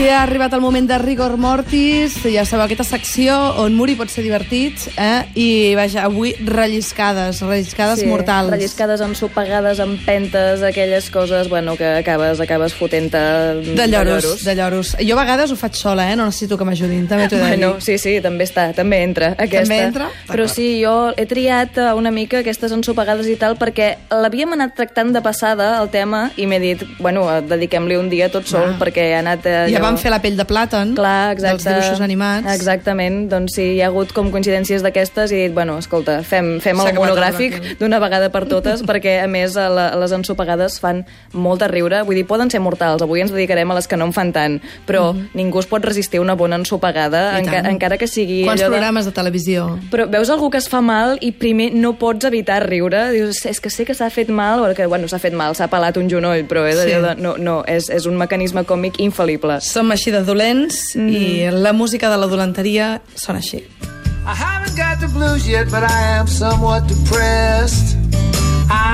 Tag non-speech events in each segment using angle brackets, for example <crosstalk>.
I ha arribat el moment de Rigor Mortis, ja sabeu, aquesta secció on morir pot ser divertit, eh? i vaja, avui relliscades, relliscades Sí, mortals. Relliscades, ensopegades, empentes, aquelles coses, bueno, que acabes, acabes fotent-te De lloros, de lloros. Jo a vegades ho faig sola, eh? no necessito que m'ajudin, també t'ho he de dir. Bueno, sí, sí, també està, també entra aquesta. També entra? Però sí, jo he triat eh, una mica aquestes ensopegades i tal perquè l'havíem anat tractant de passada, el tema, i m'he dit, bueno, dediquem-li un dia tot sol, Va. perquè ha anat... Eh, Ja vam fer la pell de plàtan, Clar, exacte. dels dibuixos animats. Exactament, doncs sí, hi ha hagut com coincidències d'aquestes i he dit, bueno, escolta, fem, fem el monogràfic d'una vegada per totes, perquè a més a la, a les ensopegades fan molt de riure, vull dir, poden ser mortals, avui ens dedicarem a les que no en fan tant, però ningú es pot resistir una bona ensopegada, enca encara que sigui Quants allò de... programes de televisió? Però veus algú que es fa mal i primer no pots evitar riure. Dius, és que sé que s'ha fet mal, o que, bueno, s'ha fet mal, s'ha pelat un genoll, però és, Sí. de, no, no, és, és un mecanisme còmic infal·lible. Som així de dolents Mm. i la música de la dolenteria sona així. I haven't got the blues yet, but I am somewhat depressed. I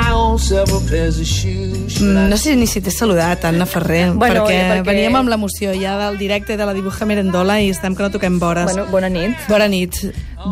Mm, No sé ni si t'he saludat, Anna Ferrer, Bueno, perquè, perquè- veníem amb l'emoció ja del directe de la dibuja Merendola i estem que no toquem vores. Bueno, bona nit. Bona nit.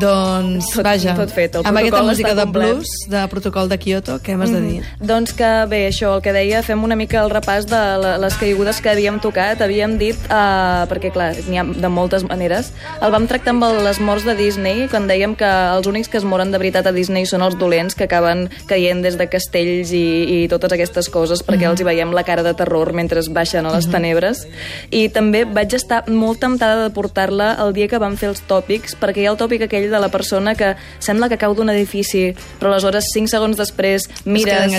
Doncs, Tot- vaja, tot fet, el amb aquesta música de complet. blues, de protocol de Kyoto, què m'has de dir? Doncs que bé, això, el que deia, fem una mica el repàs de les caigudes que havíem tocat. Havíem dit, uh, perquè clar, n'hi ha de moltes maneres, el vam tractar amb les morts de Disney, quan dèiem que els únics que es moren de veritat a Disney són els dolents que acaben caient des de castells i, i totes aquestes coses, perquè els hi veiem la cara de terror mentre baixen a les tenebres. I també vaig estar molt temptada de portar-la el dia que vam fer els tòpics, perquè hi ha el tòpic aquell de la persona que sembla que cau d'un edifici, però aleshores 5 segons després mires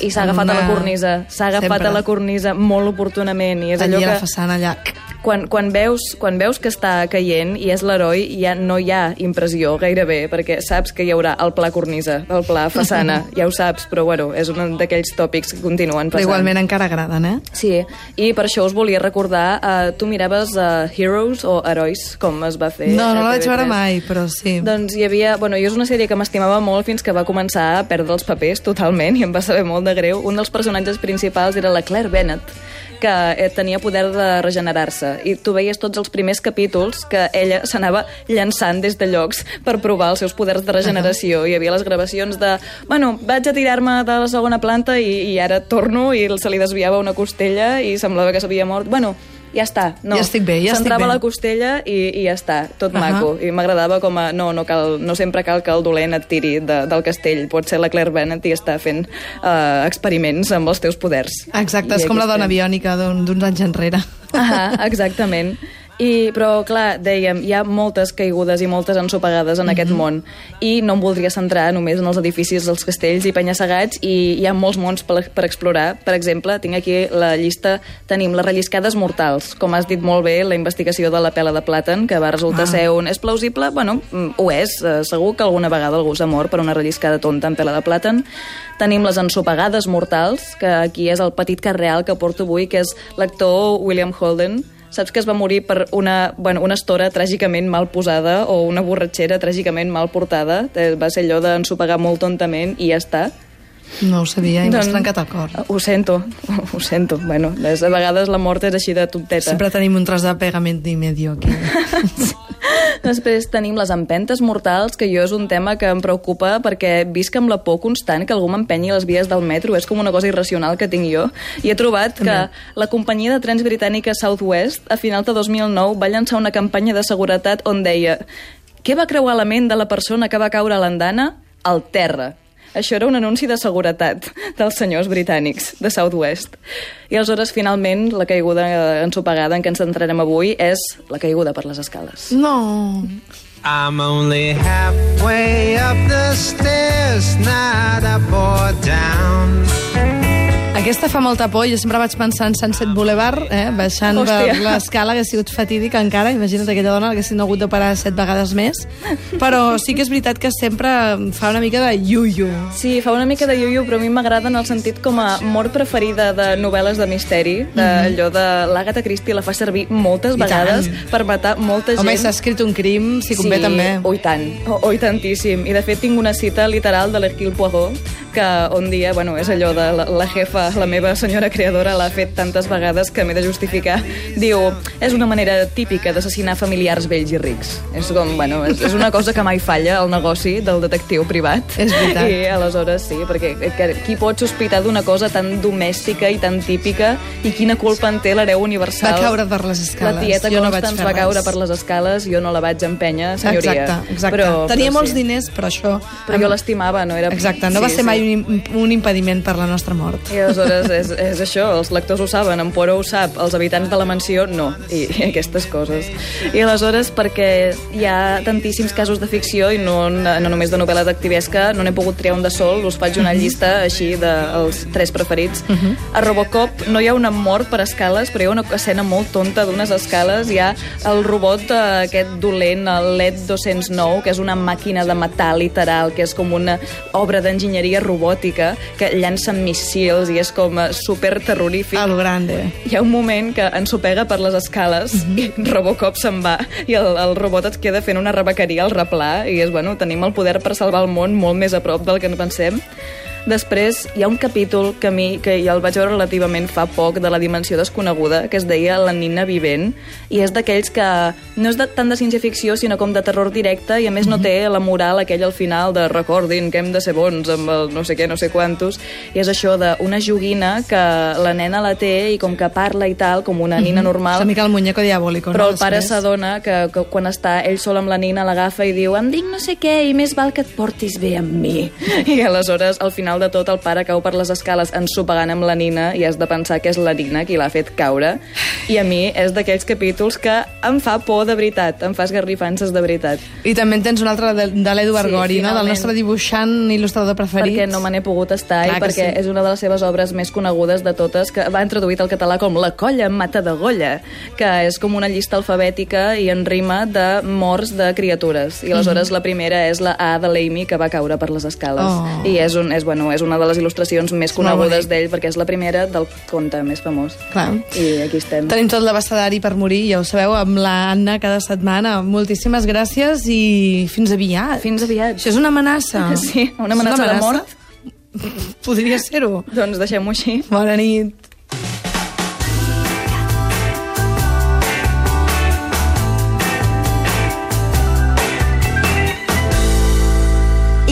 i s'ha agafat a la una- cornisa, s'ha agafat Sempre. a la cornisa molt oportunament i és allò Allí a la que façana, allà. Quan, quan, veus, quan veus que està caient i és l'heroi, ja no hi ha impressió gairebé, perquè saps que hi haurà el pla cornisa, el pla façana, ja ho saps, però bueno, és un d'aquells tòpics que continuen Però passant. igualment encara agraden, eh? Sí, i per això us volia recordar, uh, tu miraves uh, Heroes o Herois, com es va fer No, no la vaig TV3? veure mai, però sí. Doncs hi havia... Bueno, jo és una sèrie que m'estimava molt fins que va començar a perdre els papers totalment i em va saber molt de greu. Un dels personatges principals era la Claire Bennett, que eh, tenia poder de regenerar-se. I tu veies tots els primers capítols que ella s'anava llançant des de llocs per provar els seus poders de regeneració. Hi havia les gravacions de... Bueno, vaig a tirar-me de la segona planta i, i ara torno i se li desviava una costella i semblava que s'havia mort. Bueno, ja està. No. Ja estic bé, ja estic bé. la costella i, i ja està, tot Ahà. maco. I m'agradava com a... No, no, cal, no sempre cal que el dolent et tiri de, del castell. Pot ser la Claire Bennett i està fent uh, experiments amb els teus poders. Exacte, és I com la dona estem. biònica d'un- d'uns anys enrere. Ah, exactament. I, però, clar, dèiem, hi ha moltes caigudes i moltes ensopegades en aquest món i no em voldria centrar només en els edificis, els castells i penya-segats i hi ha molts mons per, per explorar. Per exemple, tinc aquí la llista, tenim les relliscades mortals, com has dit molt bé, la investigació de la pela de plàtan, que va resultar Ah. ser un... És plausible? Bueno, mm, ho és. Eh, Segur que alguna vegada algú s'ha mort per una relliscada tonta en pela de plàtan. Tenim les ensopegades mortals, que aquí és el petit cas real que porto avui, que és l'actor William Holden, Saps que es va morir per una, bueno, una estora tràgicament mal posada o una borratxera tràgicament mal portada. Eh, Va ser allò d'ensopegar molt tontament i ja està. No ho sabia i m'has Doncs- trencat el cor. Ho sento, <laughs> ho sento. Bueno, a vegades la mort és així de tonteta. Sempre tenim un tros de pegament i medio aquí. <laughs> Després tenim les empentes mortals, que jo és un tema que em preocupa perquè visc amb la por constant que algú m'empenyi les vies del metro. És com una cosa irracional que tinc jo. I he trobat que la companyia de trens britànica Southwest, a final de 2009, va llançar una campanya de seguretat on deia què va creuar la ment de la persona que va caure a l'andana? Al terra. Això era un anunci de seguretat dels senyors britànics de Southwest. I aleshores, finalment, la caiguda ensopegada en què ens centrarem avui és la caiguda per les escales. No. I'm only halfway up the stairs, not up or down. Aquesta fa molta por. Jo sempre vaig pensar en Sunset Boulevard, eh? baixant l'escala, que ha sigut fatídica encara. Imagina't aquella dona, l'haguessin hagut de parar set vegades més. Però sí que és veritat que sempre fa una mica de yuyu. Sí, fa una mica de iuiu, però a mi m'agrada en el sentit com a mort preferida de novel·les de misteri, d'allò de l'Agatha Christie la fa servir moltes. I vegades tant. per matar molta gent. Home, s'ha escrit un crim, si convé sí, també. Oh, i tant, oh, oh, i tantíssim. I de fet tinc una cita literal de l'Hercule Poirot, que un dia, bueno, és allò de la, la jefa la meva senyora creadora l'ha fet tantes vegades que m'he de justificar. Diu, és una manera típica d'assassinar familiars vells i rics. És com, bueno, és, és una cosa que mai falla al negoci del detectiu privat. És veritat. I aleshores sí, perquè que, qui pot sospitar d'una cosa tan domèstica i tan típica i quina culpa en té l'hereu universal? Va caure per les escales. La tieta Jo no vaig fer va caure res. per les escales, jo no la vaig empènyer, senyoria. Exacte, exacte. Però, Tenia però molts sí. diners, però això... Però jo l'estimava, no era... Exacte, no sí, va ser sí. mai un, un impediment per la nostra mort. I aleshores és, és això, els lectors ho saben, en Poirot ho sap, els habitants de la mansió no, i, i <laughs> aquestes coses. I aleshores, perquè hi ha tantíssims casos de ficció i no, no només de novel·la detectivesca, no n'he pogut triar un de sol, us faig una llista així dels tres preferits. A Robocop no hi ha una mort per escales, però hi ha una escena molt tonta d'unes escales, hi ha el robot eh, aquest dolent, el LED 209, que és una màquina de matar literal, que és com una obra d'enginyeria robòtica que llança missils i és com eh, super terrorífic. A lo grande. Hi ha un moment que ensopega per les escales i <laughs> Robocop se'n va i el, el robot et queda fent una rebequeria al replà i és, bueno, tenim el poder per salvar el món molt més a prop del que no pensem. Després hi ha un capítol que a mi, que ja el vaig veure relativament fa poc, de la dimensió desconeguda, que es deia La nina vivent, i és d'aquells que no és de, tant de ciència-ficció, sinó com de terror directe, i a més no té la moral aquella al final de recordin que hem de ser bons amb el no sé què, no sé quantos, i és això d'una joguina que la nena la té i com que parla i tal, com una nina És normal, una mica el muñeco diabólico, però no? el pare s'adona que, que quan està ell sol amb la nina l'agafa i diu em dic no sé què i més val que et portis bé amb mi. <laughs> I aleshores, al final de tot, el pare cau per les escales ensopegant amb la nina i has de pensar que és la nina qui l'ha fet caure. I a mi és d'aquells capítols que em fa por de veritat, em fa esgarrifances de veritat. I també en tens un altre de, de l'Edu Sí, Argori, no? Del finalment. nostre dibuixant il·lustrador preferit. perquè no me n'he pogut estar Clar i perquè sí. és una de les seves obres més conegudes de totes, que va introduït al català com La colla mata de golla, que és com una llista alfabètica i en rima de morts de criatures. I aleshores la primera és la A de l'Amy, que va caure per les escales. Oh. I és, un, és, bueno, és una de les il·lustracions més conegudes d'ell, perquè és la primera del conte més famós. Clar. I aquí estem. Tenim tot l'abecedari per morir, ja ho sabeu, amb l'Anna cada setmana. Moltíssimes gràcies i fins aviat. Fins aviat. Això és una amenaça. <laughs> Sí, una amenaça de mort. <laughs> Podria ser-ho. Doncs deixem-ho així. Bona nit.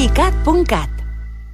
icat.cat